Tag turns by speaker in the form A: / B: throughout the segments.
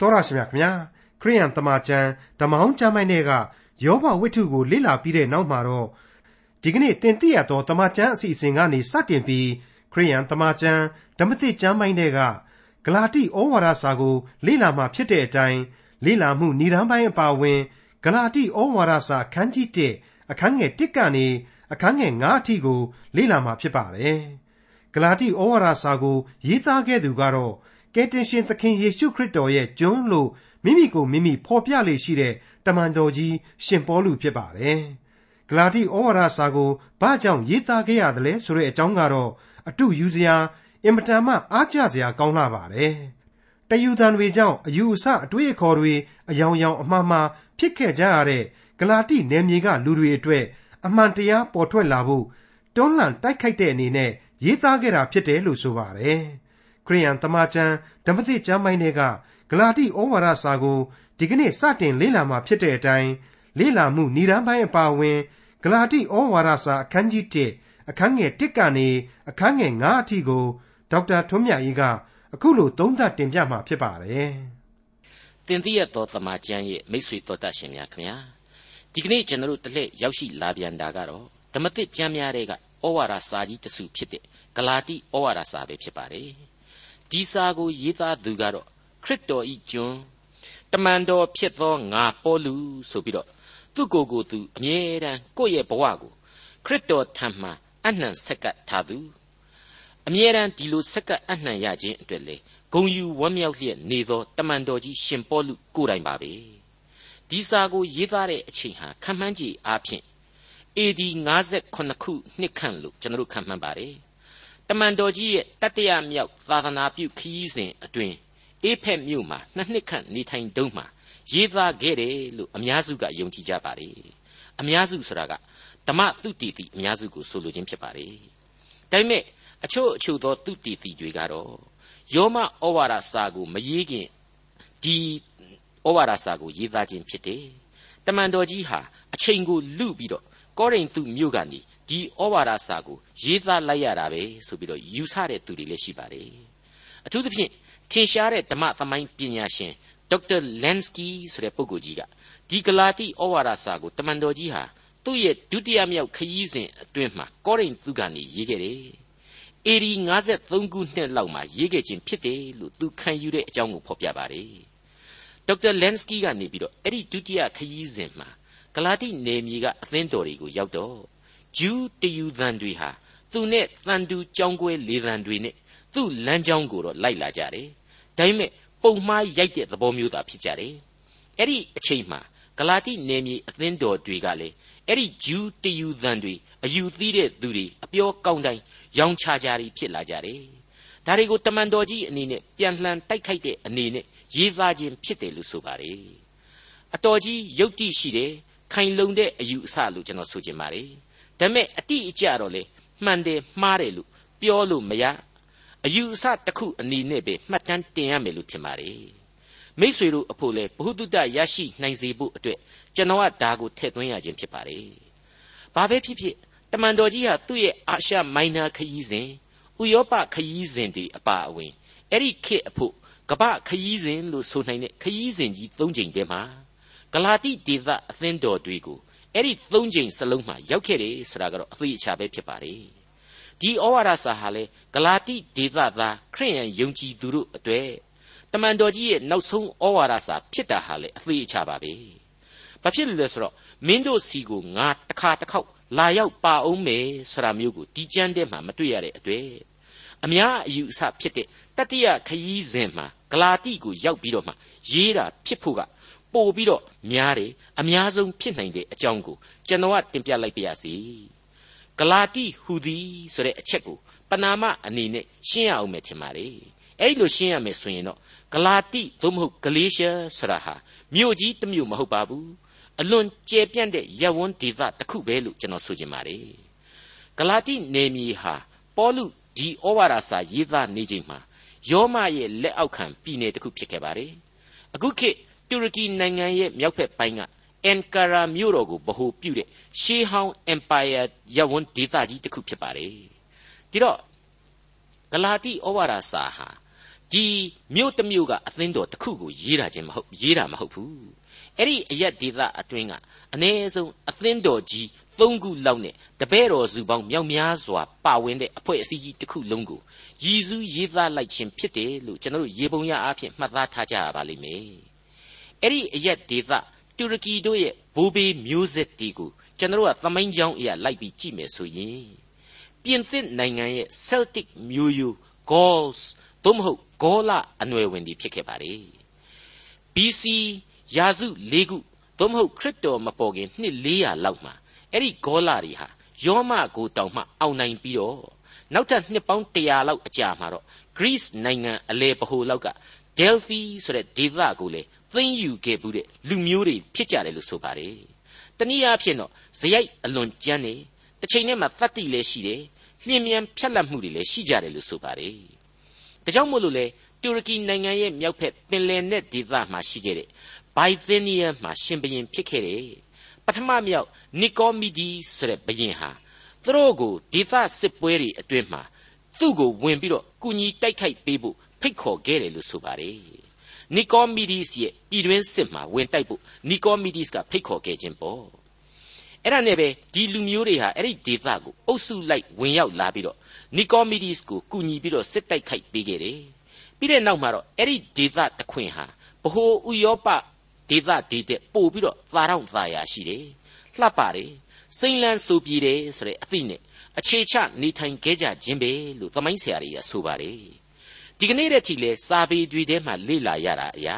A: တော်ရရှိမြခင်ဗျာခရိယန်တမန်ကျန်ဓမ္မဟောင်းကျမ်းပိုင်းတွေကယောဘဝိတ္ထုကိုလေ့လာပြီးတဲ့နောက်မှာတော့ဒီကနေ့တင်ပြရသောတမန်ကျန်အစီအစဉ်ကနေစတင်ပြီးခရိယန်တမန်ကျန်ဓမ္မသစ်ကျမ်းပိုင်းတွေကဂလာတိဩဝါဒစာကို လေ့လာမှဖြစ်တဲ့အတိုင်းလေ့လာမှုဏ္ဍန်ပိုင်းအပါအဝင်ဂလာတိဩဝါဒစာခန်းကြီး1အခန်းငယ်1ကနေအခန်းငယ်9အထိကို လေ့လာမှဖြစ်ပါတယ်ဂလာတိဩဝါဒစာကိုရေးသားခဲ့သူကတော့ ကယ်တင်ရှင်သခင်ယေရှုခရစ်တော်ရဲ့ကျွန်လို့မိမိကိုမိမိဖော်ပြလေရှိတဲ့တမန်တော်ကြီးရှင်ပေါလုဖြစ်ပါတယ်။ဂလာတိဩဝါဒစာကိုဘာကြောင့်ရေးသားခဲ့ရသလဲဆိုတဲ့အကြောင်းကတော့အတုယူစရာအင်မတန်မှအားကျစရာကောင်းလာပါတယ်။တယူသန်တွေကြောင့်အယူအဆအတွေးအခေါ်တွေအယောင်ယောင်အမှားမှားဖြစ်ခဲ့ကြရတဲ့ဂလာတိနယ်မြေကလူတွေအတွက်အမှန်တရားပေါ်ထွက်လာဖို့တွန်းလှန်တိုက်ခိုက်တဲ့အနေနဲ့ရေးသားခဲ့တာဖြစ်တယ်လို့ဆိုပါတယ်။ ခရိယန်တမန်ကျန်ဓမ္မသစ်ကျမ်းပိုင်းတွေကဂလာတိဩဝါဒစာကိုဒီကနေ့စတင်လေ့လာမှာဖြစ်တဲ့အတိုင်းလေ့လာမှုဏ္ဍန်ပိုင်းအပါအဝင်ဂလာတိဩဝါဒစာအခန်းကြီး1အခန်းငယ်1ကနေအခန်းငယ်9အထိကိုဒေါက်တာထွန်းမြတ်အေးကအခုလိုသုံးသပ်တင်ပြမှာဖြစ်ပါတယ်။
B: တင်သိရသောတမန်ကျမ်းရဲ့မိတ်ဆွေတော်တတ်ရှင်များခင်ဗျာဒီကနေ့ကျွန်တော်တို့တစ်လက်ရောက်ရှိလာပြန်တာကတော့ဓမ္မသစ်ကျမ်းများတွေကဩဝါဒစာကြီးတစုဖြစ်တဲ့ဂလာတိဩဝါဒစာပဲဖြစ်ပါတယ်။ ဒီစာကိုရေးသားသူကတော့ခရစ်တော်ဤကျွန်တမန်တော်ဖြစ်သောငါပေါလုဆိုပြီးတော့သူ့ကိုယ်ကိုသူအမြဲတမ်းကိုယ့်ရဲ့ဘဝကိုခရစ်တော်ထံမှအနှံဆက်ကပ်ထားသူအမြဲတမ်းဒီလိုဆက်ကပ်အနှံရခြင်းအတွက်လေဂုံယူဝမ်းမြောက်လျက်နေသောတမန်တော်ကြီးရှင်ပေါလုကိုယ်တိုင်ပါပဲဒီစာကိုရေးသားတဲ့အချိန်ဟာခံမှန်းကြည့်အားဖြင့် AD 58ခုနှစ်ခန့်လို့ကျွန်တော်တို့ခံမှန်းပါတယ် တမန်တော်ကြီးရဲ့တတိယမြောက်သာသနာပြုခရီးစဉ်အတွင်းအေဖက်မြို့မှာနှစ်နှစ်ခန့်နေထိုင်တုန်းမှာရေးသားခဲ့တယ်လို့အများစုကယုံကြည်ကြပါတယ်အများစုဆိုတာကဓမ္မသုတေသီအများစုကိုဆိုလိုခြင်းဖြစ်ပါတယ်ဒါပေမဲ့အချို့အချို့သောသုတေသီတွေကတော့ယောမဩဝါဒစာကိုမရေးခင်ဒီဩဝါဒစာကိုရေးသားခြင်းဖြစ်တယ်တမန်တော်ကြီးဟာအချိန်ကိုလူပြီးတော့ကောရိန္သုမြို့ကနေ ဒီဩဝါဒစာကိုရေးသားလိုက်ရတာပဲဆိုပြီးတော့ယူဆတဲ့သူတွေလည်းရှိပါတယ်အထူးသဖြင့်ထင်ရှားတဲ့ဓမ္မသမိုင်းပညာရှင်ဒေါက်တာလန်စကီဆိုတဲ့ပုဂ္ဂိုလ်ကြီးကဒီဂလာတိဩဝါဒစာကိုတမန်တော်ကြီးဟာသူ့ရဲ့ဒုတိယမြောက်ခရီးစဉ်အတွင်းမှာကောရိန္သုကနေရေးခဲ့တယ်အေဒီ53ခုနှစ်လောက်မှာရေးခဲ့ခြင်းဖြစ်တယ်လို့သူခံယူတဲ့အကြောင်းကိုဖော်ပြပါတယ်ဒေါက်တာလန်စကီကနေပြီးတော့အဲ့ဒီဒုတိယခရီးစဉ်မှာဂလာတိနယ်မြေကအသင်းတော်တွေကိုရောက်တော့ ဂျူးတယူသန်တွေဟာသူနဲ့တန်တူကြောင်းကွဲလေသံတွေနဲ့သူ့လမ်းကြောင်းကိုတော့လိုက်လာကြတယ်။ဒါပေမဲ့ပုံမှားရိုက်တဲ့သဘောမျိုးသာဖြစ်ကြတယ်။အဲ့ဒီအချိန်မှာဂလာတိနယ်မြေအသင်းတော်တွေကလည်းအဲ့ဒီဂျူးတယူသန်တွေအယူသီးတဲ့သူတွေအပြောကောင်းတိုင်းရောင်ချကြရီဖြစ်လာကြတယ်။ဒါတွေကိုတမန်တော်ကြီးအနေနဲ့ပြန်လှန်တိုက်ခိုက်တဲ့အနေနဲ့ရေးသားခြင်းဖြစ်တယ်လို့ဆိုပါတယ်။အတော်ကြီးယုတ်တိရှိတယ်ခိုင်လုံတဲ့အယူအဆလို့ကျွန်တော်ဆိုချင်ပါတယ်။ ဒါပေမဲ့အတိအကျတော့လေမှန်တယ်မှားတယ်လို့ပြောလို့မရအယူအဆတစ်ခုအနေနဲ့ပဲမှတ်တမ်းတင်ရမယ်လို့ထင်ပါတယ်မိษွေတို့အဖို့လဲဘ ഹു တုတရရှိနိုင်စေဖို့အတွက်ကျွန်တော်ကဒါကိုထည့်သွင်းရခြင်းဖြစ်ပါတယ်ဘာပဲဖြစ်ဖြစ်တမန်တော်ကြီးဟာသူ့ရဲ့အာရှမိုင်နာခရီးစဉ်ဥရောပခရီးစဉ်တွေအပါအဝင်အဲ့ဒီခေတ်အဖို့ကပ္ပခရီးစဉ်လို့ဆိုနိုင်တဲ့ခရီးစဉ်ကြီး၃ချိန်တည်းမှာဂလာတိဒေသအသင်းတော်တွေကို အဲ့ဒီသုံးချိန်စလုံးမှာရောက်ခဲ့တယ်ဆိုတာကတော့အသေးအချာပဲဖြစ်ပါတယ်ဒီဩဝါဒစာဟာလေဂလာတိဒေသသားခရိယန်ယုံကြည်သူတို့အတွေ့တမန်တော်ကြီးရဲ့နောက်ဆုံးဩဝါဒစာဖြစ်တာဟာလေအသေးအချာပါပဲဘာဖြစ်လို့လဲဆိုတော့မင်းတို့စီကိုငါတစ်ခါတစ်ခေါက်လာရောက်ပါအောင်မယ်ဆိုတာမျိုးကိုဒီကျမ်းထဲမှာမတွေ့ရတဲ့အတွေ့အများအယူအဆဖြစ်တဲ့တတိယခရီးစဉ်မှာဂလာတိကိုရောက်ပြီးတော့မှရေးတာဖြစ်ဖို့က ပို့ပြီးတော့များတယ်အများဆုံးဖြစ်နိုင်တဲ့အကြောင်းကိုကျွန်တော်ကတင်ပြလိုက်ပါရစေဂလာတိဟူသည်ဆိုတဲ့အချက်ကိုပနာမအနေနဲ့ရှင်းရအောင်မယ်ထင်ပါလေအဲ့လိုရှင်းရမယ်ဆိုရင်တော့ဂလာတိသို့မဟုတ်ဂလေးရှားဆိုတာဟာမြို့ကြီးတစ်မြို့မဟုတ်ပါဘူးအလွန်ကျယ်ပြန့်တဲ့ရပ်ဝန်းဒေသတစ်ခုပဲလို့ကျွန်တော်ဆိုချင်ပါတယ်ဂလာတိနယ်မြေဟာပေါလုဒီဩဝါဒစာရေးသားနေချိန်မှာယောမရဲ့လက်အောက်ခံပြည်နယ်တစ်ခုဖြစ်ခဲ့ပါတယ်အခုခေတ် တူရကီနိုင်ငံရဲ့မြောက်ဘက်ပိုင်းကအန်ကာရာမြို့တော်ကိုဗဟိုပြုတဲ့ ရှေးဟောင်းအင်ပါယာရပ်ဝန်းဒေသကြီးတစ်ခုဖြစ်ပါတယ်ဒီတော့ဂလာတိဩဝါဒစာဟာဒီမြို့တစ်မြို့ကအသင်းတော်တစ်ခုကိုရေးတာချင်းမဟုတ်ရေးတာမဟုတ်ဘူးအဲ့ဒီအရက်ဒေသအတွင်းကအ ਨੇ ဆုံးအသင်းတော်ကြီး၃ခုလောက်နဲ့တပည့်တော်စုပေါင်းမြောက်များစွာပါဝင်တဲ့အဖွဲ့အစည်းကြီးတစ်ခုလုံးကိုရည်စူးရေးသားလိုက်ခြင်းဖြစ်တယ်လို့ကျွန်တော်တို့ရေပုံရအားဖြင့်မှတ်သားထားကြရပါလိမ့်မယ် အဲ့ဒီအရက်ဒေသတူရကီတို့ရဲ့ဘိုးဘေးမျိုးဆက်တီကိုကျွန်တော်တို့ကသမိုင်းကြောင်းအရာလိုက်ပြီးကြည့်မယ်ဆိုရင်ပြင်သစ်နိုင်ငံရဲ့ Celtic မျိုးရိုး Gauls သို့မဟုတ်ဂေါလအနွယ်ဝင်တွေဖြစ်ခဲ့ပါလေ BC ရာစု၄ခုသို့မဟုတ်ခရစ်တော်မပေါ်ခင်နှစ်400လောက်မှာအဲ့ဒီဂေါလတွေဟာယောမကိုတောင်မှအောင်နိုင်ပြီးတော့နောက်ထပ်နှစ်ပေါင်း100လောက်အကြာမှာတော့ Greece နိုင်ငံအလဲပဟိုလောက်က Delphi ဆိုတဲ့ဒေသကိုလေ သိမ်းယူခဲ့ဘူးတဲ့လူမျိုးတွေဖြစ်ကြတယ်လို့ဆိုပါတယ်တနည်းအားဖြင့်တော့ဇယိုက်အလွန်ကြမ်းနေတစ်ချိန်နဲ့မှသတ္တိလည်းရှိတယ်လျင်မြန်ဖြတ်လက်မှုတွေလည်းရှိကြတယ်လို့ဆိုပါတယ်ဒါကြောင့်မို့လို့လေတူရကီနိုင်ငံရဲ့မြောက်ဖက်ပင်လယ်နက်ဒေသမှာရှိခဲ့တဲ့ဘိုင်သင်းနီးယားမှာရှင်ဘရင်ဖြစ်ခဲ့တဲ့ပထမမြောက်နီကောမီဒီဆိုတဲ့ဘရင်ဟာသူတို့ကိုဒေသစစ်ပွဲတွေအတွင်းမှာသူ့ကိုဝင်ပြီးတော့ကုညီတိုက်ခိုက်ပေးဖို့ဖိတ်ခေါ်ခဲ့တယ်လို့ဆိုပါတယ် နီကောမီဒီစ်ရဲ့ပြည်တွင်းစစ်မှာဝင်တိုက်ဖို့နီကောမီဒီစ်ကဖိတ်ခေါ်ခဲ့ခြင်းပေါ့အဲ့ဒါနဲ့ပဲဒီလူမျိုးတွေဟာအဲ့ဒီဒေသကိုအုပ်စုလိုက်ဝင်ရောက်လာပြီးတော့နီကောမီဒီစ်ကိုကူညီပြီးတော့စစ်တိုက်ခိုက်ပေးခဲ့တယ်ပြီးတဲ့နောက်မှာတော့အဲ့ဒီဒေသတခွင်ဟာဘ ਹੁ ဥရောပဒေသဒေတဲ့ပို့ပြီးတော့သာတော့သာယာရှိတယ်လှပတယ်စိမ့်လန်းဆိုပြေတယ်ဆိုတဲ့အသိနဲ့အခြေချနေထိုင်ခဲ့ကြခြင်းပဲလို့သမိုင်းဆရာတွေကဆိုပါတယ် ဒီကနေ့တည်းထိလဲစာပေတွေထဲမှာလေ့လာရတာအရာ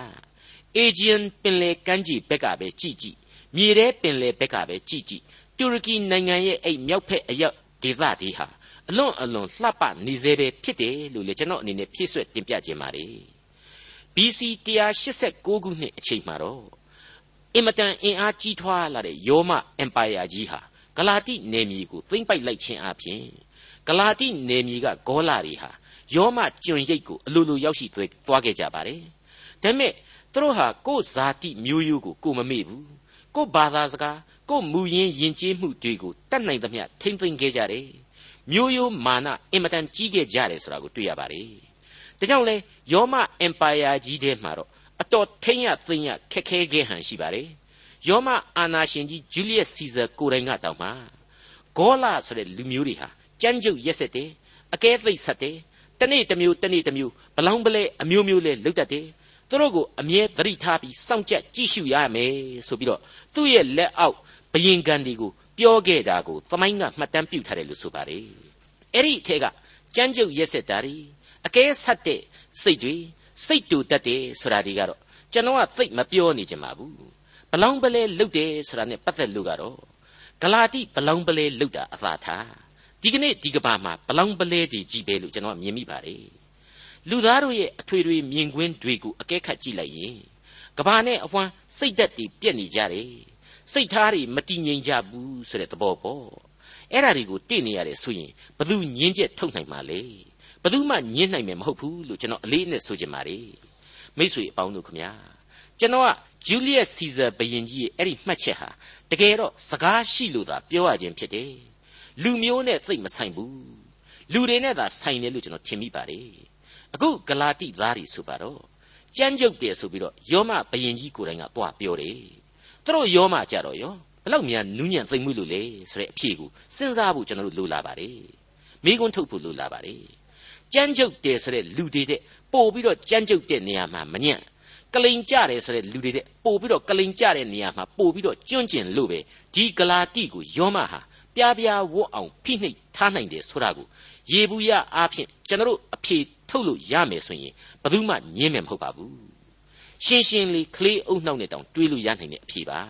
B: အေဂျီယန်ပင်လယ်ကမ်းခြေဘက်ကပဲကြည့်ကြည့်မြေထဲပင်လယ်ဘက်ကပဲကြည့်ကြည့်တူရကီနိုင်ငံရဲ့အဲ့မြောက်ဖက်အရောက်ဒေသတွေဟာအလွန်အလွန်လှပနေစေပဲဖြစ်တယ်လို့လေကျွန်တော်အနေနဲ့ဖြည့်ဆွတ်တင်ပြခြင်းပါတယ် BC 189ခုနှစ်အချိန်မှာတော့အင်မတန်အင်အားကြီးထွားလာတဲ့ယောမအင်ပါယာကြီးဟာဂလာတိနယ်မြေကိုသိမ့်ပိုက်လိုက်ခြင်းအပြင်ဂလာတိနယ်မြေကဂေါလာတွေဟာ ယောမကျွန်ရိပ်ကိုအလိုလိုရောက်ရှိသွားခဲ့ကြပါတယ်။ဒါပေမဲ့သူတို့ဟာကိုယ်ဇာတိမျိုးရိုးကိုကိုမမေ့ဘူး။ကိုယ်ဘာသာစကားကိုယ်မူရင်းယဉ်ကျေးမှုတွေကိုတတ်နိုင်သမျှထိမ့်သိမ့်ခဲ့ကြတယ်။မျိုးရိုးမာနအင်မတန်ကြီးခဲ့ကြတယ်ဆိုတာကိုတွေ့ရပါတယ်။ဒါကြောင့်လဲယောမအင်ပါယာကြီးထဲမှာတော့အတော်ထိမ့်ရသိမ့်ရခက်ခဲခဲ့ဟန်ရှိပါတယ်။ယောမအာနာရှင်ကြီးဂျူလီယက်စီဇာကိုယ်တိုင်ကတောင်မှဂေါလာဆိုတဲ့လူမျိုးတွေဟာကြမ်းကြုတ်ရက်ဆက်တယ်အကဲသိပ်ဆက်တယ် တနေ့တစ်မျိုးတနေ့တစ်မျိုးဘလောင်းပလဲအမျိုးမျိုးလဲလုတ်တတ်တယ်သူတို့ကိုအမြဲသတိထားပြီးစောင့်ကြက်ကြည့်ရှုရမယ်ဆိုပြီးတော့သူ့ရဲ့လက်အောက်ဘယင်ကန်တွေကိုပြောခဲ့တာကိုသမိုင်းကမှတ်တမ်းပြုထားတယ်လို့ဆိုပါတယ်အဲ့ဒီအထက်ကကြမ်းကြုတ်ရက်ဆက်တာတွေအကဲဆက်တဲ့စိတ်တွေစိတ်တူတတ်တယ်ဆိုတာတွေကတော့ကျွန်တော်ကသိမပြောနေကြမှာဘူးဘလောင်းပလဲလုတ်တယ်ဆိုတာနဲ့ပတ်သက်လို့ကတော့ဂလာတိဘလောင်းပလဲလုတ်တာအသာထား ဒီကနေ့ဒီကဘာမှာဘလောင်းပလဲတွေကြည့်ပဲလို့ကျွန်တော်မြင်မိပါတယ်လူသားတို့ရဲ့အထွေထွေမြင်ကွင်းတွေကိုအကဲခတ်ကြည့်လိုက်ရင်ကဘာနဲ့အဝမ်းစိတ်သက်တွေပြက်နေကြတယ်စိတ်ထားတွေမတည်ငြိမ်ကြဘူးဆိုတဲ့သဘောပေါ့အဲ့ဒါတွေကိုတင့်နေရတယ်ဆိုရင်ဘသူညင်းချက်ထုတ်နိုင်မှာလဲဘသူမှညင်းနိုင်မယ်မဟုတ်ဘူးလို့ကျွန်တော်အလေးနဲ့ဆိုချင်ပါတယ်မိတ်ဆွေအပေါင်းတို့ခမညာကျွန်တော်ကဂျူလီယက်စီဇာဘရင်ကြီးရဲ့အဲ့ဒီမှတ်ချက်ဟာတကယ်တော့စကားရှိလို့သာပြောရခြင်းဖြစ်တယ် လူမျိုးနဲ့သိမဆိုင်ဘူးလူတွေနဲ့သာဆိုင်တယ်လို့ကျွန်တော်ထင်မိပါတယ်အခုဂလာတိသားတွေဆိုပါတော့ကြမ်းကြုတ်တယ်ဆိုပြီးတော့ယောမဘယင်ကြီးကိုယ်တိုင်ကသွားပြောတယ်သူတို့ယောမကြတော့ရောဘလောက်များနူးညံ့သိမ့်မှုလို့လဲဆိုတဲ့အဖြေကိုစဉ်းစားဖို့ကျွန်တော်တို့လိုလာပါတယ်မိကွန်းထုတ်ဖို့လိုလာပါတယ်ကြမ်းကြုတ်တယ်ဆိုတဲ့လူတွေတဲ့ပို့ပြီးတော့ကြမ်းကြုတ်တဲ့နေရာမှာမညံ့ကလိန်ကြတယ်ဆိုတဲ့လူတွေတဲ့ပို့ပြီးတော့ကလိန်ကြတဲ့နေရာမှာပို့ပြီးတော့ကျွန့်ကျင်လို့ပဲဒီဂလာတိကိုယောမဟာ ပြားပြားဝတ်အောင်ဖိနှိပ်ထားနိုင်တယ်ဆိုတာကိုရေဘူးရအားဖြင့်ကျွန်တော်တို့အဖြေထုတ်လို့ရမယ်ဆိုရင်ဘယ်သူမှညင်းမယ်မဟုတ်ပါဘူးရှင်းရှင်းလေးကလေးအုပ်နှောက်နဲ့တောင်တွေးလို့ရနိုင်တဲ့အဖြေပါ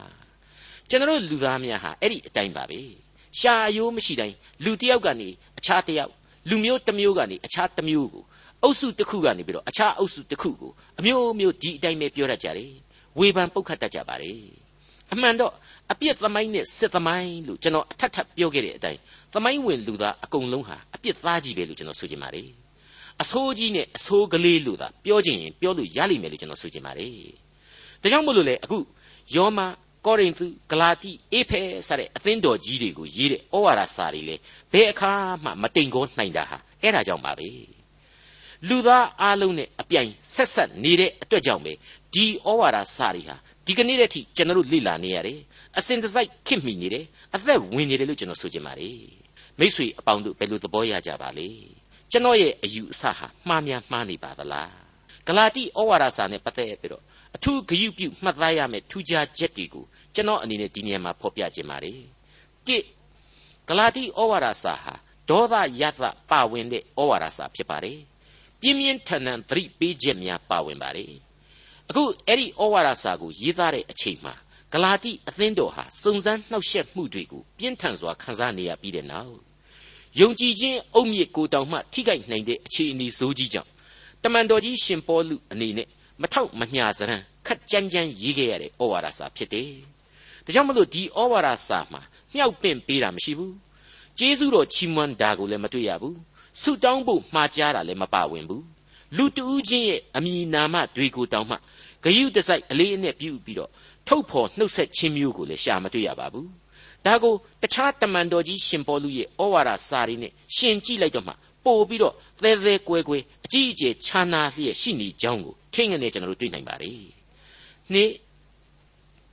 B: ကျွန်တော်တို့လူသားများဟာအဲ့ဒီအတိုင်းပါပဲရှာအယိုးမရှိတိုင်းလူတစ်ယောက်ကနေအခြားတစ်ယောက်လူမျိုးတစ်မျိုးကနေအခြားတစ်မျိုးကိုအုပ်စုတစ်ခုကနေပြီးတော့အခြားအုပ်စုတစ်ခုကိုအမျိုးမျိုးဒီအတိုင်းပဲပြောတတ်ကြတယ်ဝေဖန်ပုတ်ခတ်တတ်ကြပါတယ်အမှန်တော့ အပြစ်သမိုင်းနဲ့စစ်သမိုင်းလို့ကျွန်တော်အထက်ထပ်ပြောခဲ့တဲ့အတိုင်းသမိုင်းဝင်လူသားအကုန်လုံးဟာအပြစ်သားကြီးပဲလို့ကျွန်တော်ဆိုချင်ပါတယ်အဆိုးကြီးနဲ့အဆိုးကလေးလို့သာပြောချင်ရင်ပြောလို့ရလိမ့်မယ်လို့ကျွန်တော်ဆိုချင်ပါတယ်ဒါကြောင့်မို့လို့လေအခုယောမကောရိန္သုဂလာတိအေဖဲစတဲ့အသင်းတော်ကြီးတွေကိုရေးတဲ့ဩဝါဒစာတွေလေဘယ်အခါမှမတိမ်ကောနိုင်တာဟာအဲ့ဒါကြောင့်ပါပဲလူသားအလုံးနဲ့အပြိုင်ဆက်ဆက်နေတဲ့အတွက်ကြောင့်ပဲဒီဩဝါဒစာတွေဟာဒီကနေ့တည်းထိကျွန်တော်တို့လေ့လာနေရတယ် အစဉ်တစိုက်ခင်မိနေတယ်အသက်ဝင်နေတယ်လို့ကျွန်တော်ဆိုချင်ပါတယ်မိษွေအပေါင်းတို့ဘယ်လိုသဘောရကြပါလဲကျွန်တော်ရဲ့အယူအဆဟာမှားများမှားနေပါသလားဂလာတိဩဝါဒစာနဲ့ပတ်သက်ပြီးတော့အထူးဂရုပြုမှတ်သားရမယ့်ထူးခြားချက်တွေကိုကျွန်တော်အနေနဲ့ဒီနေရာမှာဖော်ပြခြင်းပါတယ်တိဂလာတိဩဝါဒစာဟာဒေါသယသပါဝင်တဲ့ဩဝါဒစာဖြစ်ပါတယ်ပြင်းပြင်းထန်ထန်သတိပေးချက်များပါဝင်ပါတယ်အခုအဲ့ဒီဩဝါဒစာကိုရေးသားတဲ့အချိန်မှာ ဂလာတိအသင်းတော်ဟာစုံစမ်းနှောက်ယှက်မှုတွေကိုပြင်းထန်စွာခံစားနေရပြီးတဲ့နောက်ယုံကြည်ခြင်းအုတ်မြစ်ကိုတောင်မှထိခိုက်နိုင်တဲ့အခြေအနေဆိုးကြီးကြောင့်တမန်တော်ကြီးရှင်ပေါလုအနေနဲ့မထောက်မညာစရန်ခက်ကြမ်းကြမ်းရေးခဲ့ရတဲ့ဩဝါဒစာဖြစ်တယ်။ဒါကြောင့်မလို့ဒီဩဝါဒစာမှာမြောက်ပင့်ပေးတာမရှိဘူး။ကျေးဇူးတော်ချီးမွမ်းတာကိုလည်းမတွေ့ရဘူး။ဆုတောင်းဖို့မှားကြားတာလည်းမပါဝင်ဘူး။လူတူးချင်းရဲ့အမိနာမတွေကိုတောင်မှဂယုတစိုက်အလေးအနက်ပြုပြီးတော့ ထုတ်ဖော်နှုတ်ဆက်ခြင်းမျိုးကိုလည်းရှာမတွေ့ရပါဘူး။ဒါကိုတခြားတမန်တော်ကြီးရှင်ပေါလုရဲ့ဩဝါဒစာရင်းနဲ့ရှင်ကြည့်လိုက်တော့မှပို့ပြီးတော့သဲသဲကွဲကွဲအကြီးအကျယ်ခြားနာလျက်ရှိနေကြောင်းကိုထင်ငနေကျွန်တော်တို့တွေ့နိုင်ပါတယ်။နေ့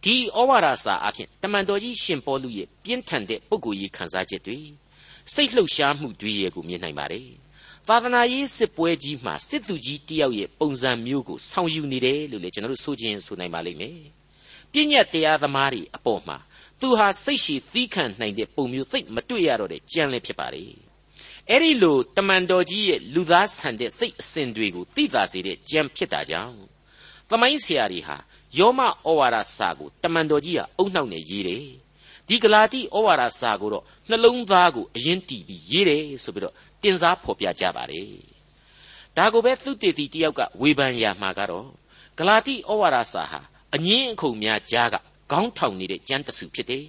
B: ဒီဩဝါဒစာအဖြစ်တမန်တော်ကြီးရှင်ပေါလုရဲ့ပြင်းထန်တဲ့ပုဂ္ဂိုလ်ရေးခံစားချက်တွေစိတ်လှုပ်ရှားမှုတွေရဲ့ကိုမြင်နိုင်ပါတယ်။သာသနာရေးစစ်ပွဲကြီးမှာစစ်သူကြီးတယောက်ရဲ့ပုံစံမျိုးကိုဆောင်ယူနေတယ်လို့လည်းကျွန်တော်တို့ဆိုခြင်းဆိုနိုင်ပါလိမ့်မယ်။ ပြည့်ညတ်တရားသမားတွေအပေါ်မှာသူဟာစိတ်ရှိသီးခံနိုင်တဲ့ပုံမျိုးသိမတွေ့ရတော့တဲ့ကြံလည်းဖြစ်ပါလေ။အဲ့ဒီလိုတမန်တော်ကြီးရဲ့လူသားဆန်တဲ့စိတ်အစဉ်တွေကိုသိသာစေတဲ့ကြံဖြစ်တာကြောင့်သမိုင်းဆရာတွေဟာယောမဩဝါဒစာကိုတမန်တော်ကြီးကအုံနှောက်နဲ့ရေးတယ်ဒီဂလာတိဩဝါဒစာကိုတော့နှလုံးသားကိုအရင်တီးပြီးရေးတယ်ဆိုပြီးတော့တင်စားဖော်ပြကြပါတယ်ဒါကိုပဲသုတေသီတယောက်ကဝေဖန်ရမှာကတော့ဂလာတိဩဝါဒစာဟာ အငင်းအခုံများကြားကခေါင်းထောင်နေတဲ့ကျမ်းတစုဖြစ်တယ်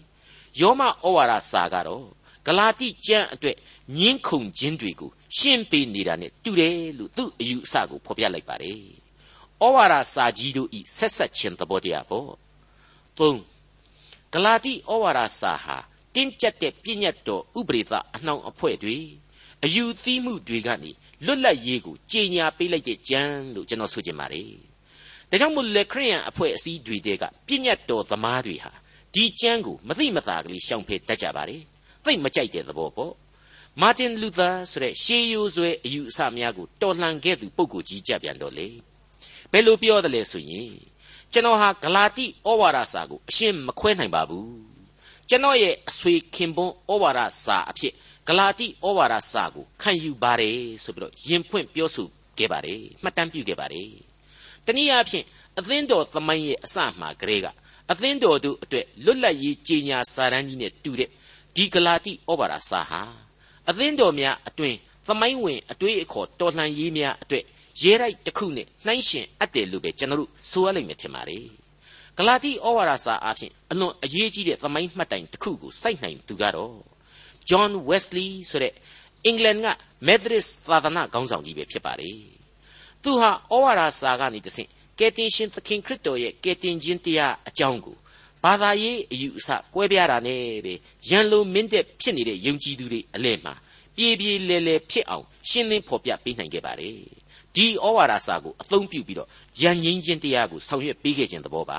B: ယောမဩဝါဒစာကတော့ဂလာတိကျမ်းအတွက်ညင်းခုန်ခြင်းတွေကိုရှင်းပေးနေတာနဲ့တူတယ်လို့သူ့အယူအဆကိုဖော်ပြလိုက်ပါတယ်ဩဝါဒစာကြီးတို့ဤဆက်ဆက်ခြင်းသဘောတရားပေါ့၃ဂလာတိဩဝါဒစာဟာတင်းကျပ်တဲ့ပြည့်ညတ်တော်ဥပရိသအနှောင်အဖွဲ့တွေအယူသီးမှုတွေကနေလွတ်လပ်ရေးကိုကြေညာပေးလိုက်တဲ့ကြံလို့ကျွန်တော်ဆိုချင်ပါတယ် ဒါကြောင့်မို့လေခရိယန်အဖွဲ့အစည်းတွေတဲကပြည့်ညတ်တော်သမားတွေဟာဒီကြံကိုမသိမသာကလေးရှောင်ဖယ်တတ်ကြပါတယ်သိမကြိုက်တဲ့သဘောပေါ့မာတင်လူသာဆိုတဲ့ရှေးရိုးဆွဲအယူအဆများကိုတော်လှန်ခဲ့သူပုဂ္ဂိုလ်ကြီးကြပြန်တော့လေဘယ်လိုပြောတယ်လဲဆိုရင်ကျွန်တော်ဟာဂလာတိဩဝါဒစာကိုအရှင်းမခွဲနိုင်ပါဘူးကျွန်တော်ရဲ့အဆွေခင်ပွန်းဩဝါဒစာအဖြစ်ဂလာတိဩဝါဒစာကိုခံယူပါတယ်ဆိုပြီးတော့ယင်ဖွင့်ပြောဆိုခဲ့ပါတယ်မှတ်တမ်းပြုခဲ့ပါတယ် တနည်းအားဖြင့်အသင်းတော်သမိုင်းရဲ့အစမှကလေးကအသင်းတော်တို့အတွက်လွတ်လပ်ရေးကြီးညာစာတန်းကြီးနဲ့တူတဲ့ဒီဂလာတိဩဝါဒစာဟာအသင်းတော်များအတွင်သမိုင်းဝင်အတွေ့အခေါ်တော်လှန်ရေးများအတွက်ရဲတိုက်တစ်ခုနဲ့နှိုင်းရှင်အပ်တယ်လို့ပဲကျွန်တော်တို့ဆိုရလိမ့်မယ်ထင်ပါတယ်ဂလာတိဩဝါဒစာအဖြစ်အလွန်အရေးကြီးတဲ့သမိုင်းမှတ်တိုင်တစ်ခုကိုစိုက်နိုင်သူကတော့ John Wesley ဆိုတဲ့အင်္ဂလန်က Methodist သာသနာခေါင်းဆောင်ကြီးပဲဖြစ်ပါတယ် သူဟာဩဝါဒစာကနေတဆင့်ကယ်တင်ရှင်သခင်ခရစ်တော်ရဲ့ကယ်တင်ခြင်းတရားအကြောင်းကိုဘာသာရေးအယူအဆကွဲပြားတာနဲ့ပဲရန်လိုမင်းတဲ့ဖြစ်နေတဲ့ယုံကြည်သူတွေအလဲမှာပြေးပြေးလဲလဲဖြစ်အောင်ရှင်းလင်းဖော်ပြပေးနိုင်ခဲ့ပါတယ်ဒီဩဝါဒစာကိုအသုံးပြုပြီးတော့ယဉ်ငင်းခြင်းတရားကိုဆောင်ရွက်ပေးခဲ့ခြင်းသဘောပါ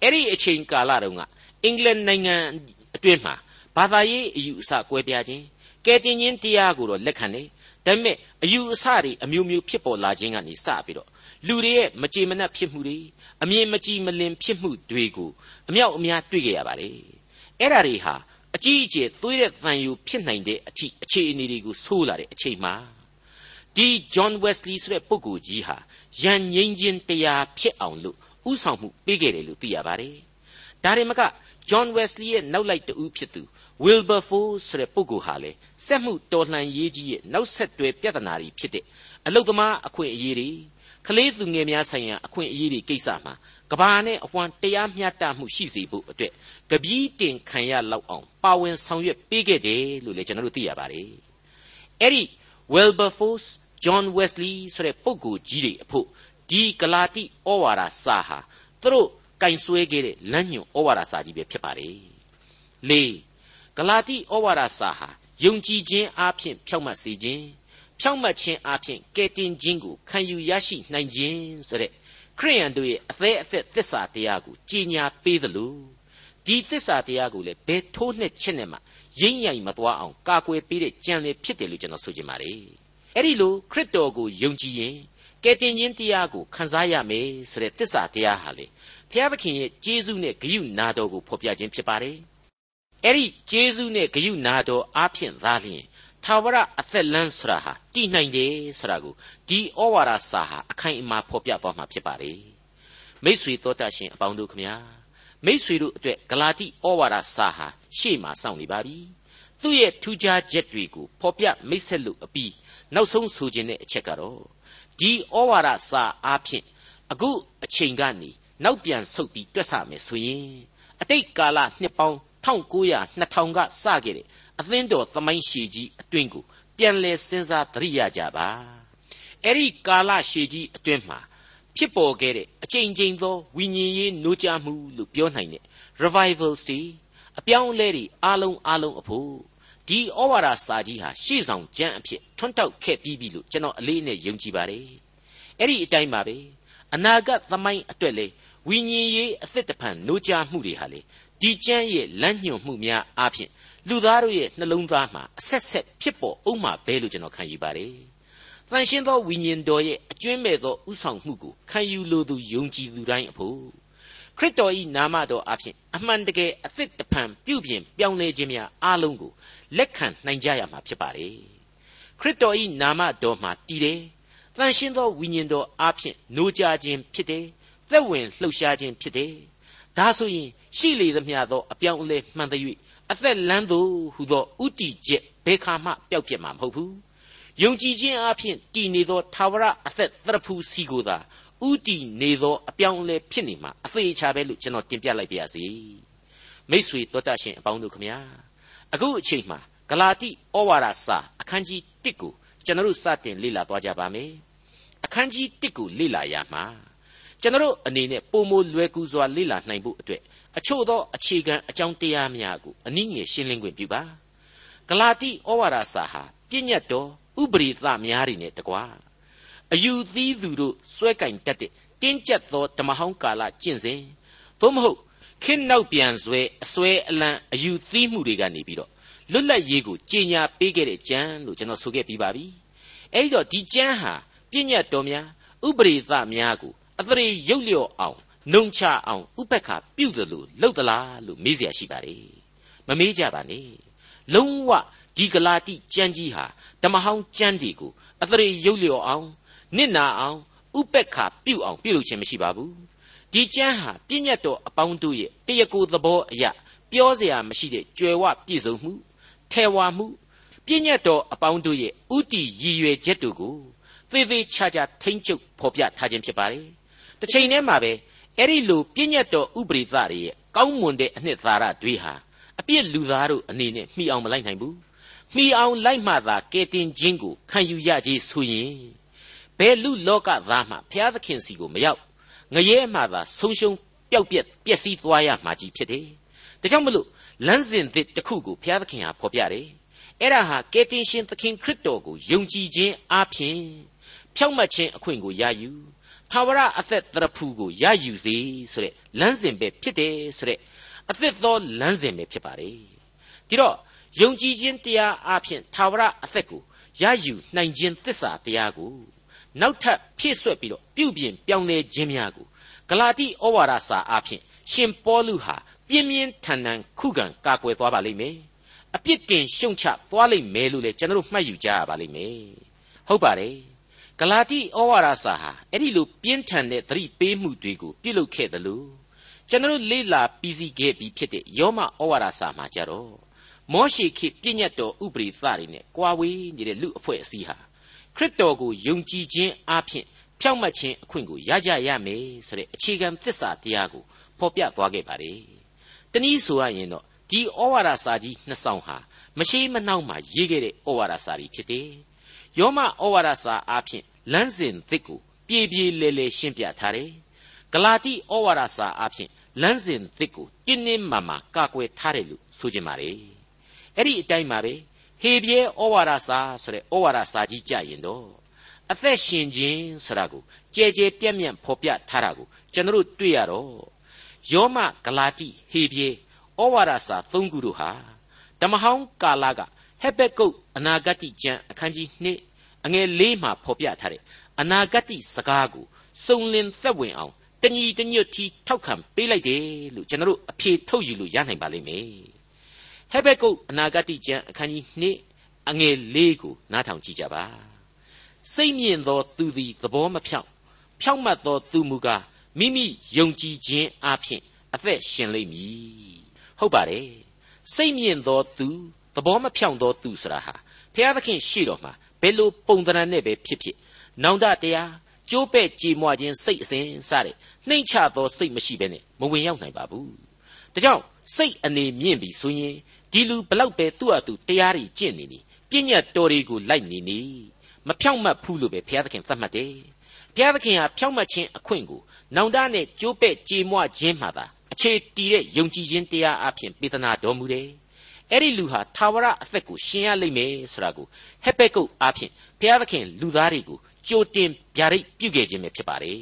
B: အဲ့ဒီအချိန်ကာလတုန်းကအင်္ဂလန်နိုင်ငံအတွင်းမှာဘာသာရေးအယူအဆကွဲပြားခြင်းကဲတင်ခြင်းတရားကိုတော့လက်ခံတယ် ဒါပေမဲ့အယူအဆတွေအမျိုးမျိုးဖြစ်ပေါ်လာခြင်းကနေစပြီးတော့လူတွေရဲ့မကြေမနက်ဖြစ်မှုတွေအမြင်မကြည်မလင်ဖြစ်မှုတွေကိုအမြောက်အများတွေ့ကြရပါတယ်အဲ့ဒါတွေဟာအကြီးအကျယ်သွေးတဲ့တန်ယူဖြစ်နိုင်တဲ့အထိအခြေအနေတွေကိုဆိုးလာတဲ့အချိန်မှာဒီဂျွန်ဝက်စလီဆိုတဲ့ပုဂ္ဂိုလ်ကြီးဟာယဉ်ငိမ့်ခြင်းတရားဖြစ်အောင်လို့ဥဆောင်မှုပေးခဲ့တယ်လို့သိရပါတယ်။ဒါရင်မကဂျွန်ဝက်စလီရဲ့နောက်လိုက်တူဖြစ်သူ Wilberforce ဆိုတဲ့ပုဂ္ဂိုလ်ဟာလေစက်မှုတော်လှန်ရေးကြီးရဲ့နောက်ဆက်တွဲပြဿနာတွေဖြစ်တဲ့အလုသမားအခွင့်အရေးတွေကလေးသူငယ်များဆိုင်ရာအခွင့်အရေးတွေကိစ္စမှာကဘာနဲ့အဝမ်းတရားမျှတမှုရှိစေဖို့အတွက်ကပီးတင်ခံရလောက်အောင်ပါဝင်ဆောင်ရွက်ပေးခဲ့တယ်လို့လည်းကျွန်တော်တို့သိရပါတယ်။အဲ့ဒီ Wilberforce John Wesley ဆိုတဲ့ပုဂ္ဂိုလ်ကြီးတွေအဖို့ဒီဂလာတိဩဝါဒစာဟာသူတို့ကင်ဆွဲခဲ့တဲ့လမ်းညွန်ဩဝါဒစာကြီးပဲဖြစ်ပါတယ်။၄ ဂလာတိဩဝါဒစာဟာယုံကြည်ခြင်းအပြင်ဖြောက်မှတ်စေခြင်းဖြောင့်မတ်ခြင်းအပြင်ကယ်တင်ခြင်းကိုခံယူရရှိနိုင်ခြင်းဆိုတဲ့ခရိယန်တို့ရဲ့အသေးအသက်သစ္စာတရားကိုကြီးညာပေးသလိုဒီသစ္စာတရားကိုလည်းဘယ်ထိုးနှစ်ချက်နဲ့မှရိမ့်ရိုင်မသွားအောင်ကာကွယ်ပေးတဲ့ကြံလေဖြစ်တယ်လို့ကျွန်တော်ဆိုချင်ပါတယ်အဲ့ဒီလိုခရစ်တော်ကိုယုံကြည်ရင်ကယ်တင်ခြင်းတရားကိုခံစားရမယ်ဆိုတဲ့သစ္စာတရားဟာလေဘုရားသခင်ရဲ့ကျေးဇူးနဲ့ဂရုနာတော်ကိုဖော်ပြခြင်းဖြစ်ပါတယ် အဲ့ဒီကျေးဇူးနဲ့ဂရုနာတော်အားဖြင့်သာလျှင်ထာဝရအသက်လန်းဆိုတာဟာတည်နိုင်တယ်ဆိုတာကိုဒီဩဝါဒစာဟာအခိုင်အမာဖော်ပြသွားမှာဖြစ်ပါတယ်မိษွေတော်တတ်ရှင်အပေါင်းတို့ခမညာမိษွေတို့အတွက်ဂလာတိဩဝါဒစာဟာရှေ့မှာစောင့်နေပါပြီသူ့ရဲ့ထူးခြားချက်တွေကိုဖော်ပြမိတ်ဆက်လို့အပြီးနောက်ဆုံးဆိုခြင်းတဲ့အချက်ကတော့ဒီဩဝါဒစာအားဖြင့်အခုအချိန်ကနေနောက်ပြန်ဆုတ်ပြီးတွက်ဆမယ်ဆိုရင်အတိတ်ကာလနှစ်ပေါင်း 1900 2000ကစခဲ့တဲ့အသင်းတော်သမိုင်းရှည်ကြီးအတွင်းကိုပြန်လဲစဉ်းစားသတိရကြပါအဲ့ဒီကာလရှည်ကြီးအတွင်းမှာဖြစ်ပေါ်ခဲ့တဲ့အချိန်ချင်းသောဝိညာဉ်ရေးနိုးကြမှုလို့ပြောနိုင်တဲ့ revivals တွေအပြောင်းအလဲတွေအားလုံးအားလုံးအဖို့ဒီဩဝါဒစာကြီးဟာရှေ့ဆောင်ကျမ်းအဖြစ်ထွန်းတောက်ခဲ့ပြီးပြီလို့ကျွန်တော်အလေးနဲ့ယုံကြည်ပါတယ်အဲ့ဒီအတိုင်းပါပဲအနာဂတ်သမိုင်းအတွက်လေဝိညာဉ်ရေးအသက်တဖန်နိုးကြမှုတွေဟာလေ ဒီကျမ်းရဲ့လမ်းညွှန်မှုများအပြင်လူသားတို့ရဲ့နှလုံးသားမှာအဆက်ဆက်ဖြစ်ပေါ်ဥမှပဲလို့ကျွန်တော်ခံယူပါတယ်။တန်ရှင်းသောဝိညာဉ်တော်ရဲ့အကျွမ်းမဲ့သောဥဆောင်မှုကိုခံယူလိုသူယုံကြည်သူတိုင်းအဖို့ခရစ်တော်၏နာမတော်အဖြစ်အမှန်တကယ်အသစ်တဖန်ပြုပြင်ပြောင်းလဲခြင်းများအားလုံးကိုလက်ခံနိုင်ကြရမှာဖြစ်ပါတယ်။ခရစ်တော်၏နာမတော်မှာတည်တယ်။တန်ရှင်းသောဝိညာဉ်တော်အဖြစ်နိုးကြခြင်းဖြစ်တယ်။သက်ဝင်လှုပ်ရှားခြင်းဖြစ်တယ်။ဒါဆိုရင် ရှိလေသမျှသောအပြောင်းအလဲမှန်သ၍အသက်လန်းသူဟူသောဥတီချက်ဘယ်ခါမှပျောက်ပြစ်မှာမဟုတ်ဘူးယုံကြည်ခြင်းအပြင်တည်နေသောသာဝရအသက်တရဖူစီကိုသာဥတီနေသောအပြောင်းအလဲဖြစ်နေမှာအသေးချာပဲလို့ကျွန်တော်တင်ပြလိုက်ပါရစေမိษွေတော်တတ်ရှင်အပေါင်းတို့ခမညာအခုအချိန်မှာဂလာတိဩဝါဒစာအခန်းကြီး1ကိုကျွန်တော်တို့စတင်လေ့လာသွားကြပါမယ်အခန်းကြီး1ကိုလေ့လာရမှာကျွန်တော်အနေနဲ့ပုံမလွယ်ကူစွာလေ့လာနိုင်ဖို့အတွက် အချို့သောအခြေခံအကြောင်းတရားများကိုအနည်းငယ်ရှင်းလင်းခွင့်ပြုပါဂလာတိဩဝါဒစာဟာပြည့်ညတ်တော်ဥပရိသများတွေနဲ့တကွာအယူသီးသူတို့စွဲကင်တတ်တဲ့တင်းကျပ်သောဓမ္မဟောင်းကာလကျင့်စဉ်သို့မဟုတ်ခင်းနောက်ပြန်ဆွဲအစွဲအလံအယူသီးမှုတွေကနေပြီးတော့လွတ်လပ်ရေးကိုကြီးညာပေးခဲ့တဲ့ကျမ်းလို့ကျွန်တော်ဆိုခဲ့ပြီးပါပြီအဲ့တော့ဒီကျမ်းဟာပြည့်ညတ်တော်များဥပရိသများကိုအသရေရုပ်လျော့အောင် နှုံချအောင်ဥပက္ခပြုတ်တယ်လို့လှုပ်သလားလို့မေးเสียရှိပါတယ်မမေးကြပါနဲ့လုံးဝဒီဂလာတိကျမ်းကြီးဟာဓမ္မဟောင်းကျမ်းတွေကိုအသရေရုပ်လျော်အောင်နစ်နာအောင်ဥပက္ခပြုတ်အောင်ပြုလုပ်ခြင်းမရှိပါဘူးဒီကျမ်းဟာပြည့်ညတ်တော်အပေါင်းတို့ရဲ့တရကိုသဘောအရာပြောเสียမရှိတဲ့ကြွယ်ဝပြည့်စုံမှုထဲဝါမှုပြည့်ညတ်တော်အပေါင်းတို့ရဲ့ဥတီရည်ရွယ်ချက်တို့ကိုသေသေးချာချာထိမ့်ချုပ်ဖော်ပြထားခြင်းဖြစ်ပါတယ်တစ်ချိန်တည်းမှာပဲ အဲ့ဒီလိုပြည့်ညတ်တော်ဥပရိသတွေရဲ့ကောင်းမွန်တဲ့အနှစ်သာရတွေဟာအပြစ်လူသားတို့အနေနဲ့မှီအောင်မလိုက်နိုင်ဘူးမှီအောင်လိုက်မှသာကယ်တင်ခြင်းကိုခံယူရခြင်းဆိုရင်ဘယ်လူလောကသားမှဘုရားသခင်စီကိုမရောက်ငရဲမှသာဆုံးရှုံးပျောက်ပြက်ပျက်စီးသွားရမှာကြီးဖြစ်တယ်ဒါကြောင့်မလို့လမ်းစဉ်သစ်တစ်ခုကိုဘုရားသခင်ဟာဖော်ပြတယ်အဲ့ဒါဟာကယ်တင်ရှင်သခင်ခရစ်တော်ကိုယုံကြည်ခြင်းအပြင်ဖြောင့်မတ်ခြင်းအခွင့်ကိုရယူ ထာဝရအသက်တရဖူကိုရယူစေဆိုတဲ့လမ်းစဉ်ပဲဖြစ်တယ်ဆိုတဲ့အသက်သောလမ်းစဉ်ပဲဖြစ်ပါတယ်ဒီတော့ယုံကြည်ခြင်းတရားအဖြစ်ထာဝရအသက်ကိုရယူနိုင်ခြင်းသစ္စာတရားကိုနောက်ထပ်ဖြည့်ဆွက်ပြီးတော့ပြုပြင်ပြောင်းလဲခြင်းများကိုဂလာတိဩဝါဒစာအဖြစ်ရှင်ပေါလုဟာပြင်းပြင်းထန်ထန်ခုခံကာကွယ်သွားပါလိမ့်မယ်အပြစ်တင်ရှုံချသွားလိမ့်မယ်လို့လည်းကျွန်တော်တို့မှတ်ယူကြရပါလိမ့်မယ်ဟုတ်ပါတယ် ဂလာတိဩဝါဒစာဟာအဲ့ဒီလိုပြင်းထန်တဲ့သတိပေးမှုတွေကိုပြုလုပ်ခဲ့တယ်လို့ကျွန်တော်လေ့လာပြီးစီးခဲ့ပြီးဖြစ်တဲ့ယောမဩဝါဒစာမှာကြတော့မောရှေခေပြည့်ညတ်တော်ဥပရိသတွေနဲ့ကွာဝေးနေတဲ့လူအဖွဲ့အစည်းဟာခရစ်တော်ကိုယုံကြည်ခြင်းအပြင်ဖြောင့်မတ်ခြင်းအခွင့်ကိုရကြရမယ်ဆိုတဲ့အခြေခံသစ္စာတရားကိုဖော်ပြသွားခဲ့ပါတယ်။တနည်းဆိုရရင်တော့ဒီဩဝါဒစာကြီးနှစ်ဆောင်ဟာမရှိမနှောက်မှရေးခဲ့တဲ့ဩဝါဒစာကြီးဖြစ်တယ်။ယောမဩဝါဒစာအပြင် လမ်းစဉ်သစ်ကိုပြေပြေလဲလဲရှင်းပြထားတယ်။ဂလာတိဩဝါဒစာအဖြစ်လမ်းစဉ်သစ်ကိုတင်းတင်းမာမာကာကွယ်ထားတယ်လို့ဆိုကြပါလေ။အဲ့ဒီအတိုင်းပါပဲဟဟေပြဲဩဝါဒစာဆိုတဲ့ဩဝါဒစာကြီးကြရင်တော့အသက်ရှင်ခြင်းဆိုတာကိုကြဲကြဲပြန့်ပြန့်ဖော်ပြထားတာကိုကျွန်တော်တို့တွေ့ရတော့ယောမဂလာတိဟေပြဲဩဝါဒစာ၃ခုတို့ဟာဓမ္မဟောင်းကာလကဟက်ဘက်ကုတ်အနာဂတ်ကျမ်းအခန်းကြီး2 အငယ်၄မှာဖော်ပြထားတဲ့အနာဂတ်စကားကိုစုံလင်သက်ဝင်အောင်တညီတညွတ်တီထောက်ခံပေးလိုက်တယ်လို့ကျွန်တော်တို့အဖြေထုတ်ယူလို့ရနိုင်ပါလိမ့်မယ်ဟက်ဘက်ကုတ်အနာဂတ်ကျမ်းအခန်းကြီး2အငယ်၄ကိုနားထောင်ကြည့်ကြပါစိတ်မြင့်သောသူသည်သဘောမဖြောင့်ဖြောင့်မတ်သောသူမူကားမိမိယုံကြည်ခြင်းအပြင်အသက်ရှင်လိမ့်မည်ဟုတ်ပါတယ်စိတ်မြင့်သောသူသဘောမဖြောင့်သောသူဆိုတာဟာဘုရားသခင်ရှိတော်မှာ ဘယ်လိုပုံသဏ္ဍာန်နဲ့ပဲဖြစ်ဖြစ်နောင်တတရားကျိုးပဲ့ကြေမွခြင်းစိတ်အစဉ်စတဲ့နှိမ့်ချသောစိတ်မရှိဘဲနဲ့မဝင်ရောက်နိုင်ပါဘူးဒါကြောင့်စိတ်အနေမြင့်ပြီဆိုရင်ဒီလူဘလောက်ပဲသူ့အတူတရားတွေကျင့်နေနေပြည့်ညတ်တော်တွေကိုလိုက်နေနေမဖြောင့်မတ်ဘူးလို့ပဲဘုရားသခင်သတ်မှတ်တယ်ဘုရားသခင်ဟာဖြောင့်မတ်ခြင်းအခွင့်ကိုနောင်တနဲ့ကျိုးပဲ့ကြေမွခြင်းမှသာအခြေတည်တဲ့ယုံကြည်ခြင်းတရားအဖြစ်ပေးသနာတော်မူတယ် အဲ့ဒီလူဟာသာဝရအသက်ကိုရှင်ရလိမ့်မယ်ဆိုတာကိုဟက်ဘက်ကုတ်အဖြစ်ဘုရားသခင်လူသားတွေကိုကြိုတင်ဗျာဒိတ်ပြုခဲ့ခြင်းပဲဖြစ်ပါတယ်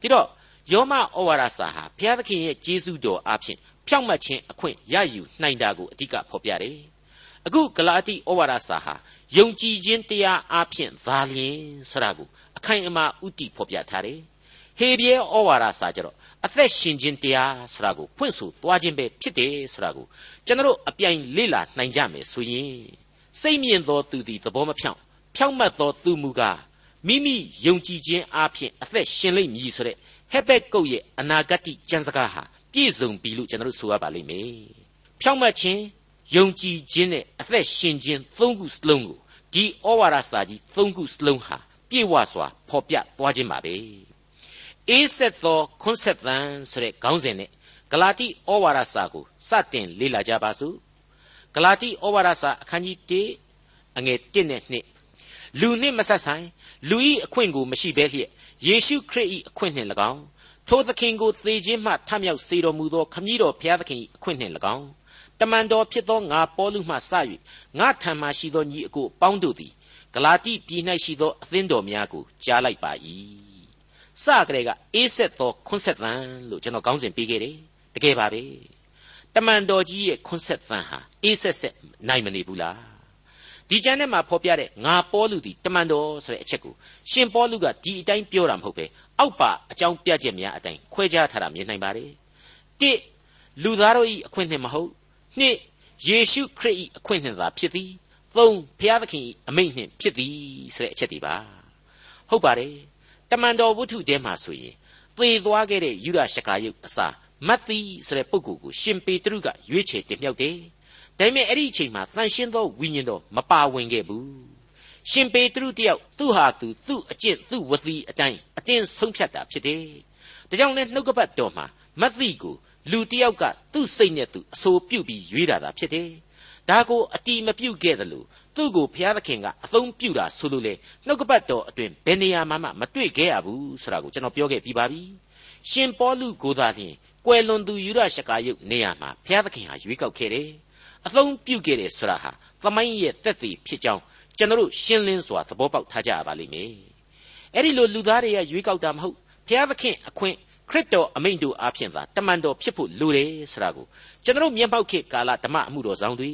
B: ဒီတော့ယောမဩဝါဒစာဟာဘုရားသခင်ရဲ့ကျေးဇူးတော်အဖြစ်ဖြောင့်မတ်ခြင်းအခွင့်ရယူနိုင်တာကိုအဓိကဖော်ပြတယ်အခုဂလာတိဩဝါဒစာဟာယုံကြည်ခြင်းတရားအဖြစ်သာလျင်ဆိုတာကိုအခိုင်အမာဥတည်ဖော်ပြထားတယ်ဟေပြဲဩဝါဒစာကြတော့ အသက်ရှင်ခြင်းတရားဆိုတာကိုဖွင့်ဆိုသွားခြင်းပဲဖြစ်တယ်ဆိုတာကိုကျွန်တော်အပြိုင်လေ့လာနိုင်ကြမယ်ဆိုရင်စိတ်မြင့်သောသူသည်သဘောမဖြောင့်ဖြောင့်မတ်သောသူမူကားမိမိယုံကြည်ခြင်းအပြင်အသက်ရှင်လိမ့်မည်ဆိုတဲ့ဟက်ဘက်ကုတ်ရဲ့အနာဂတ်ကျမ်းစကားဟာပြည့်စုံပြီလို့ကျွန်တော်ဆိုရပါလိမ့်မယ်ဖြောင့်မတ်ခြင်းယုံကြည်ခြင်းနဲ့အသက်ရှင်ခြင်းသုံးခုစလုံးကိုဒီဩဝါဒစာကြီးသုံးခုစလုံးဟာပြည့်ဝစွာဖော်ပြသွားခြင်းပါပဲ အေးဆက်သောခွန်းဆက်သံဆိုတဲ့ခေါင်းစဉ်နဲ့ဂလာတိဩဝါဒစာကိုစတင်လေ့လာကြပါစို့ဂလာတိဩဝါဒစာအခန်းကြီး1အငယ်1နဲ့2လူနှင့်မဆက်ဆိုင်လူဤအခွင့်ကိုမရှိဘဲလျက်ယေရှုခရစ်ဤအခွင့်နှင့်၎င်းထိုသခင်ကိုသေခြင်းမှထမြောက်စေတော်မူသောခမည်းတော်ဘုရားသခင်၏အခွင့်နှင့်၎င်းတမန်တော်ဖြစ်သောငါပေါလုမှစ၍ငါထံမှရှိသောညီအကိုပေါင်းတို့သည်ဂလာတိပြည်၌ရှိသောအသင်းတော်များကိုကြားလိုက်ပါ၏ စကြတဲ့ကအေးဆက်သောခွန်းဆက်သံလို့ကျွန်တော်ခေါင်းစဉ်ပေးခဲ့တယ်တကယ်ပါပဲတမန်တော်ကြီးရဲ့ခွန်းဆက်သံဟာအေးဆက်ဆက်နိုင်မနေဘူးလားဒီကျမ်းထဲမှာဖော်ပြတဲ့ငါပေါလုဒီတမန်တော်ဆိုတဲ့အချက်ကိုရှင်ပေါလုကဒီအတိုင်းပြောတာမဟုတ်ပဲအောက်ပါအကြောင်းပြချက်များအတိုင်းခွဲခြားထားတာမြင်နိုင်ပါတယ်တိလူသားတို့၏အခွင့်နှင့်မဟုတ်နှစ်ယေရှုခရစ်၏အခွင့်နှင့်သာဖြစ်သည်သုံးဘုရားသခင်၏အမိန့်နှင့်ဖြစ်သည်ဆိုတဲ့အချက်ဒီပါဟုတ်ပါတယ် တမန်တော်ဝတ္ထုထဲမှာဆိုရင်သေသွားခဲ့တဲ့ယူဒရှကာယုတ်အစာမတ်သီဆိုတဲ့ပုဂ္ဂိုလ်ကိုရှင်ပေတရုကရွေးချယ်တင်မြှောက်တယ်။ဒါပေမဲ့အဲ့ဒီအချိန်မှာတန်ရှင်းသောဝိညာဉ်တော်မပါဝင်ခဲ့ဘူး။ရှင်ပေတရုတယောက်သူ့ဟာသူသူ့အကျင့်သူ့ဝသီအတိုင်းအတင်းဆုံးဖြတ်တာဖြစ်တယ်။ဒါကြောင့်လဲနှုတ်ကပတ်တော်မှာမတ်သီကိုလူတယောက်ကသူ့စိတ်နဲ့သူအဆိုပြုတ်ပြီးရွေးတာသာဖြစ်တယ်။ဒါကိုအတီမပြုတ်ခဲ့တယ်လို့ သူ့ကိုဘုရားသခင်ကအသုံးပြုတာဆိုလို့လေနှုတ်ကပတ်တော်အတွင်ဘယ်နေရာမှမတွေ့ခဲ့ရဘူးဆိုတာကိုကျွန်တော်ပြောခဲ့ပြီးပါပြီရှင်ပေါလုကိုသာလျှင်ကွယ်လွန်သူယူရရှကာယုတ်နေရာမှာဘုရားသခင်ဟာရွေးကောက်ခဲ့တယ်အသုံးပြုခဲ့တယ်ဆိုတာဟာသမိုင်းရဲ့သက်သေဖြစ်ကြောင်းကျွန်တော်ရှင်းလင်းစွာသဘောပေါက်ထားကြရပါလိမ့်မယ်အဲ့ဒီလိုလူသားတွေကရွေးကောက်တာမဟုတ်ဘုရားသခင်အခွင့်ခရစ်တော်အမိန့်တို့အဖြစ်သာတမန်တော်ဖြစ်ဖို့လိုတယ်ဆိုတာကိုကျွန်တော်မျက်မှောက်ခေတ်ကာလဓမ္မအမှုတော်ဆောင်တွေ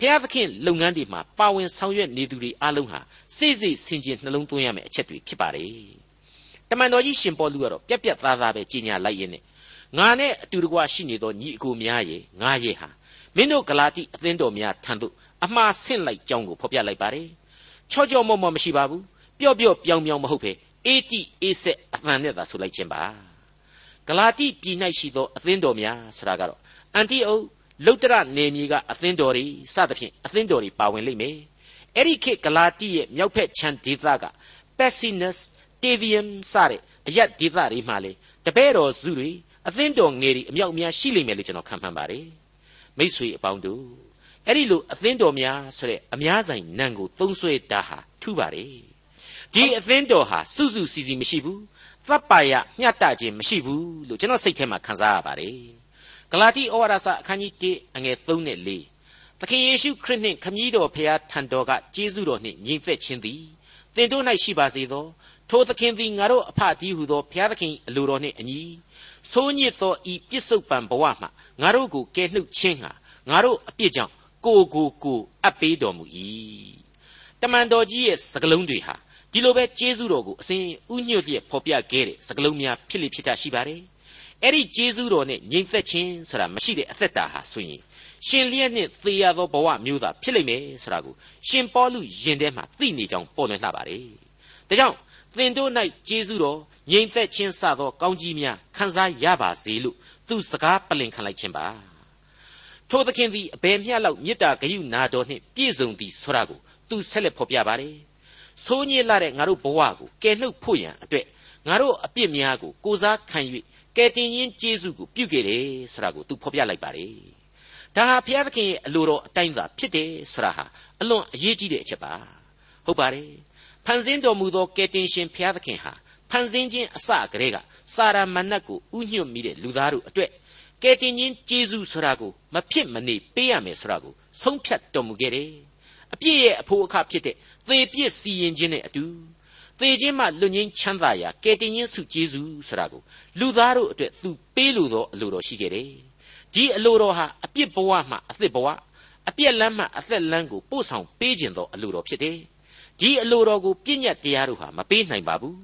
B: ဘုရားသခင်လုပ်ငန်းတွေမှာပါဝင်ဆောင်ရွက်နေသူတွေအလုံးဟာစိတ်စိတ်ဆင်ခြင်နှလုံးသွင်းရမယ့်အချက်တွေဖြစ်ပါတယ်။တမန်တော်ကြီးရှင်ပေါလုကတော့ပြက်ပြက်သားသားပဲကြီးညာလိုက်ရင်းနဲ့ငါနဲ့အတူတကွရှိနေသောညီအကိုများရဲ့ငါရဲ့ဟာမင်းတို့ဂလာတိအသင်းတော်များထံသို့အမှားဆင့်လိုက်ကြောင်းကိုဖော်ပြလိုက်ပါတယ်။ချောချောမော့မော့မရှိပါဘူး။ပျော့ပျော့ပြောင်ပြောင်မဟုတ်ပဲအေတိအေဆက်အမှန်နဲ့သာဆိုလိုက်ခြင်းပါ။ဂလာတိပြည်၌ရှိသောအသင်းတော်များဆိုတာကတော့အန်တီအုတ် လုတ္တရနေမြေကအသင်းတော်တွေစသဖြင့်အသင်းတော်တွေပါဝင်လိမ့်မယ်အဲ့ဒီခေတ်ဂလာတိရဲ့မြောက်ဖက်ခြမ်းဒေသက Pessinus Tavium စတဲ့အရက်ဒေသတွေမှာလေတပည့်တော်စုတွေအသင်းတော်ငယ်တွေအမြောက်အများရှိလိမ့်မယ်လို့ကျွန်တော်ခံမှန်းပါတယ်မိษွေအပေါင်းတို့အဲ့ဒီလိုအသင်းတော်များဆိုတဲ့အများဆိုင်နံကိုသုံးဆွဲတာဟာထူပါတယ်ဒီအသင်းတော်ဟာစုစုစီစီမရှိဘူးသဗ္ဗာယမျှတခြင်းမရှိဘူးလို့ကျွန်တော်စိတ်ထဲမှာခံစားရပါတယ် ဂလာတိဩဝါဒစာအခန်းကြီး1အငယ်3နဲ့4သခင်ယေရှုခရစ်နှင့်ခမည်းတော်ဖျားထံတော်ကကျေးဇူးတော်နှင့်ညီသက်ခြင်းသည်သင်တို့၌ရှိပါစေသောထိုသခင်သည်ငါတို့အဖတည်းဟုသောဘုရားသခင်အလိုတော်နှင့်အညီဆိုးညစ်သောဤပြစ္ဆုတ်ပံဘဝမှငါတို့ကိုကယ်နှုတ်ခြင်းဟာငါတို့အပြစ်ကြောင့်ကိုကိုကိုအပ်ပေးတော်မူ၏တမန်တော်ကြီးရဲ့စကလုံးတွေဟာဒီလိုပဲကျေးဇူးတော်ကိုအစဉ်ဥညွတ်လျက်ဖော်ပြခဲ့တဲ့စကလုံးများဖြစ်လိဖြစ်တာရှိပါတယ် အဲ့ဒီကျေးဇူးတော်နဲ့ငြိမ်သက်ခြင်းဆိုတာမရှိတဲ့အသက်တာဟာဆိုရင်ရှင်လျက်နဲ့သေရသောဘဝမျိုးသားဖြစ်လိမ့်မယ်ဆိုတာကိုရှင်ပေါလုယင်ထဲမှာသိနေကြောင်းပေါ်လွင်လှပါတယ်ဒါကြောင့်သင်တို့၌ကျေးဇူးတော်ငြိမ်သက်ခြင်းစသောကောင်းကြီးများခံစားရပါစေလို့သူစကားပလင်ခံလိုက်ခြင်းပါထိုသခင်သည်အဘယ်မျှလောက်မေတ္တာဂရုနာတော်နှင့်ပြည့်စုံသည်ဆိုတာကိုသူဆက်လက်ဖော်ပြပါတယ်ဆိုးညစ်လာတဲ့ငါတို့ဘဝကိုကယ်နှုတ်ဖို့ရန်အတွက်ငါတို့အပြစ်များကိုကိုစားခံ၍ ကယ်တင်ရှင်ကျေးဇူးကိုပြုခဲ့တယ်ဆိုတာကိုသူဖော်ပြလိုက်ပါတယ်ဒါဟာဘုရားသခင်ရဲ့အလိုတော်အတိုင်းသာဖြစ်တယ်ဆိုတာဟာအလွန်အရေးကြီးတဲ့အချက်ပါဟုတ်ပါတယ်ဖန်ဆင်းတော်မူသောကယ်တင်ရှင်ဘုရားသခင်ဟာဖန်ဆင်းခြင်းအစကတည်းကစာရမဏတ်ကိုဥညွတ်မိတဲ့လူသားတို့အတွက်ကယ်တင်ရှင်ကျေးဇူးဆိုတာကိုမဖြစ်မနေပေးရမယ်ဆိုတာကိုဆုံးဖြတ်တော်မူခဲ့တယ်အပြည့်ရဲ့အဖို့အခဖြစ်တဲ့သေပြစ်စီရင်ခြင်းနဲ့အတူ သေခြင်းမှလွတ်ငင်းချမ်းသာရာကယ်တင်ရှင်စုကျေးဇူးဆိုတာကိုလူသားတို့အတွက်သူပေးလိုသောအလိုတော်ရှိခဲ့တယ်ဒီအလိုတော်ဟာအပြစ်ဘဝမှအသစ်ဘဝအပြက်လမ်းမှအသက်လမ်းကိုပို့ဆောင်ပေးခြင်းသောအလိုတော်ဖြစ်တယ်ဒီအလိုတော်ကိုပြည့်ညတ်တရားတို့ဟာမပေးနိုင်ပါဘူး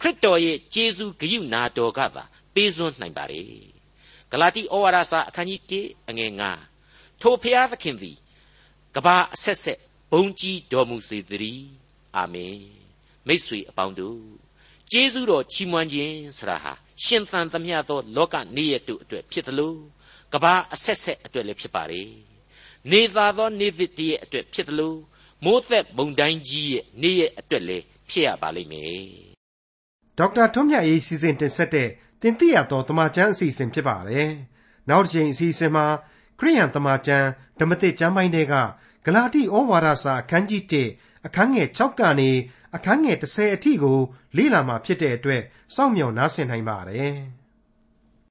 B: ခရစ်တော်ရဲ့ဂျေဇုဂရုနာတော်ကသာပေးစွန်းနိုင်ပါ रे ဂလာတိဩဝါဒစာအခန်းကြီး1အငယ်9ထိုဖျားသခင်သည်ကဘာအဆက်ဆက်ဘုံကြီးတော်မူစေတည်းအာမင် မိတ်ဆွေအပေါင်းတို့ကျေးဇူးတော်ချီးမွမ်းခြင်းဆရာဟာရှင်သန်သမျှသောလောကနေရတို့အတွက်ဖြစ်သလိုကဘာအဆက်ဆက်အတွက်လည်းဖြစ်ပါ रे နေသာသောနေသစ်တည်းရဲ့အတွက်ဖြစ်သလိုမိုးသက်မုန်တိုင်းကြီးရဲ့နေ့ရဲ့အတွက်လည်းဖြစ်ရပါလိမ့်မယ်
A: ဒေါက်တာထွန်းမြတ်ရေးစီစဉ်တင်ဆက်တဲ့တင်ပြရသောတမချန်းအစီအစဉ်ဖြစ်ပါတယ်နောက်တစ်ချိန်အစီအစဉ်မှာခရိယန်တမချန်းဓမ္မသစ်ကျမ်းပိုင်းတွေကဂလာတိဩဝါဒစာအခန်းကြီး1အခန်းငယ်6ကနေ အခန်းငယ်10အထိကိုလေ့လာမှာဖြစ်တဲ့အတွက်စောင့်မျှော်နားဆင်နိုင်ပါတယ်။